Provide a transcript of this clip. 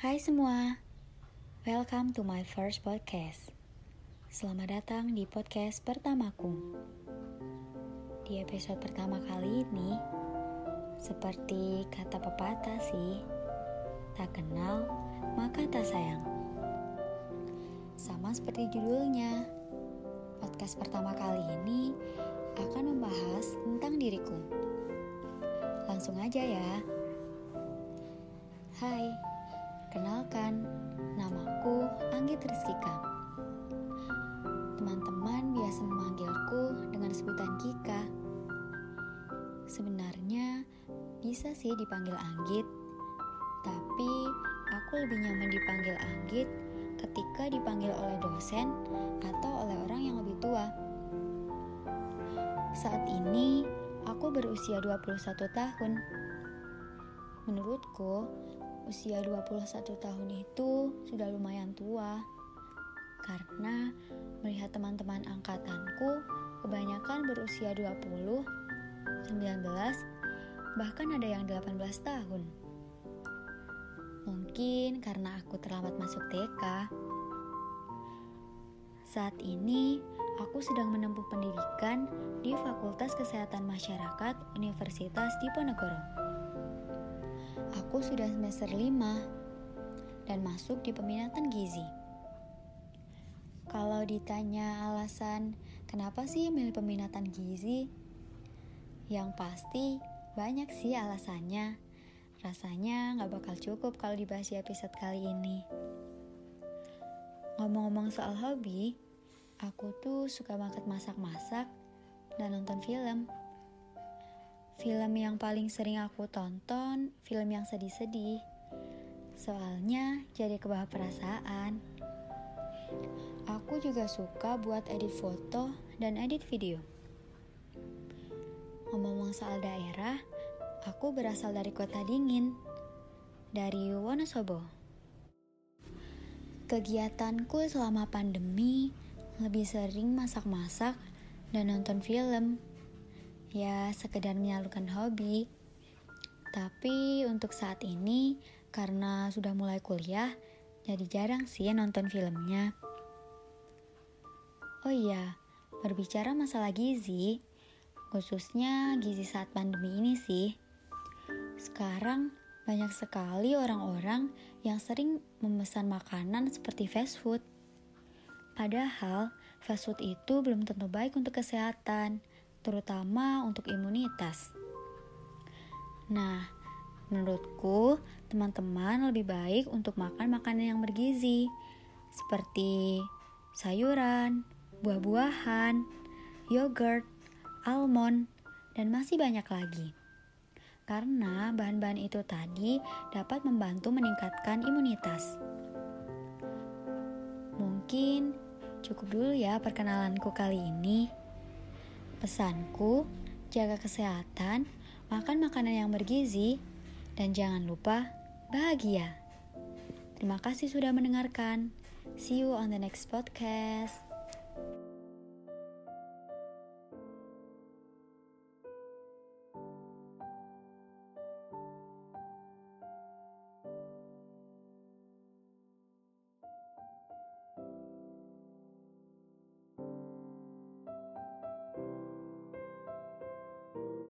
Hai semua, welcome to my first podcast. Selamat datang di podcast pertamaku. Di episode pertama kali ini, seperti kata pepatah sih, tak kenal maka tak sayang. Sama seperti judulnya, podcast pertama kali ini akan membahas tentang diriku. Langsung aja ya. Hai. Kenalkan, namaku Anggit Rizkika. Teman-teman biasa memanggilku dengan sebutan Kika. Sebenarnya bisa sih dipanggil Anggit, tapi aku lebih nyaman dipanggil Anggit ketika dipanggil oleh dosen atau oleh orang yang lebih tua. Saat ini aku berusia 21 tahun. Menurutku, usia 21 tahun itu sudah lumayan tua. Karena melihat teman-teman angkatanku kebanyakan berusia 20, 19, bahkan ada yang 18 tahun. Mungkin karena aku terlambat masuk TK. Saat ini, aku sedang menempuh pendidikan di Fakultas Kesehatan Masyarakat Universitas Diponegoro. Aku sudah semester 5 dan masuk di peminatan gizi. Kalau ditanya alasan kenapa sih milih peminatan gizi? Yang pasti banyak sih alasannya. Rasanya nggak bakal cukup kalau dibahas di episode kali ini. Ngomong-ngomong soal hobi, aku tuh suka banget masak-masak dan nonton film. Film yang paling sering aku tonton, film yang sedih-sedih. Soalnya jadi kebawa perasaan. Aku juga suka buat edit foto dan edit video. Ngomong-ngomong soal daerah, aku berasal dari kota dingin, dari Wonosobo. Kegiatanku selama pandemi lebih sering masak-masak dan nonton film ya sekedar menyalurkan hobi. Tapi untuk saat ini, karena sudah mulai kuliah, jadi jarang sih nonton filmnya. Oh iya, berbicara masalah gizi, khususnya gizi saat pandemi ini sih. Sekarang banyak sekali orang-orang yang sering memesan makanan seperti fast food. Padahal fast food itu belum tentu baik untuk kesehatan terutama untuk imunitas. Nah, menurutku teman-teman lebih baik untuk makan makanan yang bergizi seperti sayuran, buah-buahan, yogurt, almond, dan masih banyak lagi. Karena bahan-bahan itu tadi dapat membantu meningkatkan imunitas. Mungkin cukup dulu ya perkenalanku kali ini. Pesanku, jaga kesehatan, makan makanan yang bergizi, dan jangan lupa bahagia. Terima kasih sudah mendengarkan. See you on the next podcast.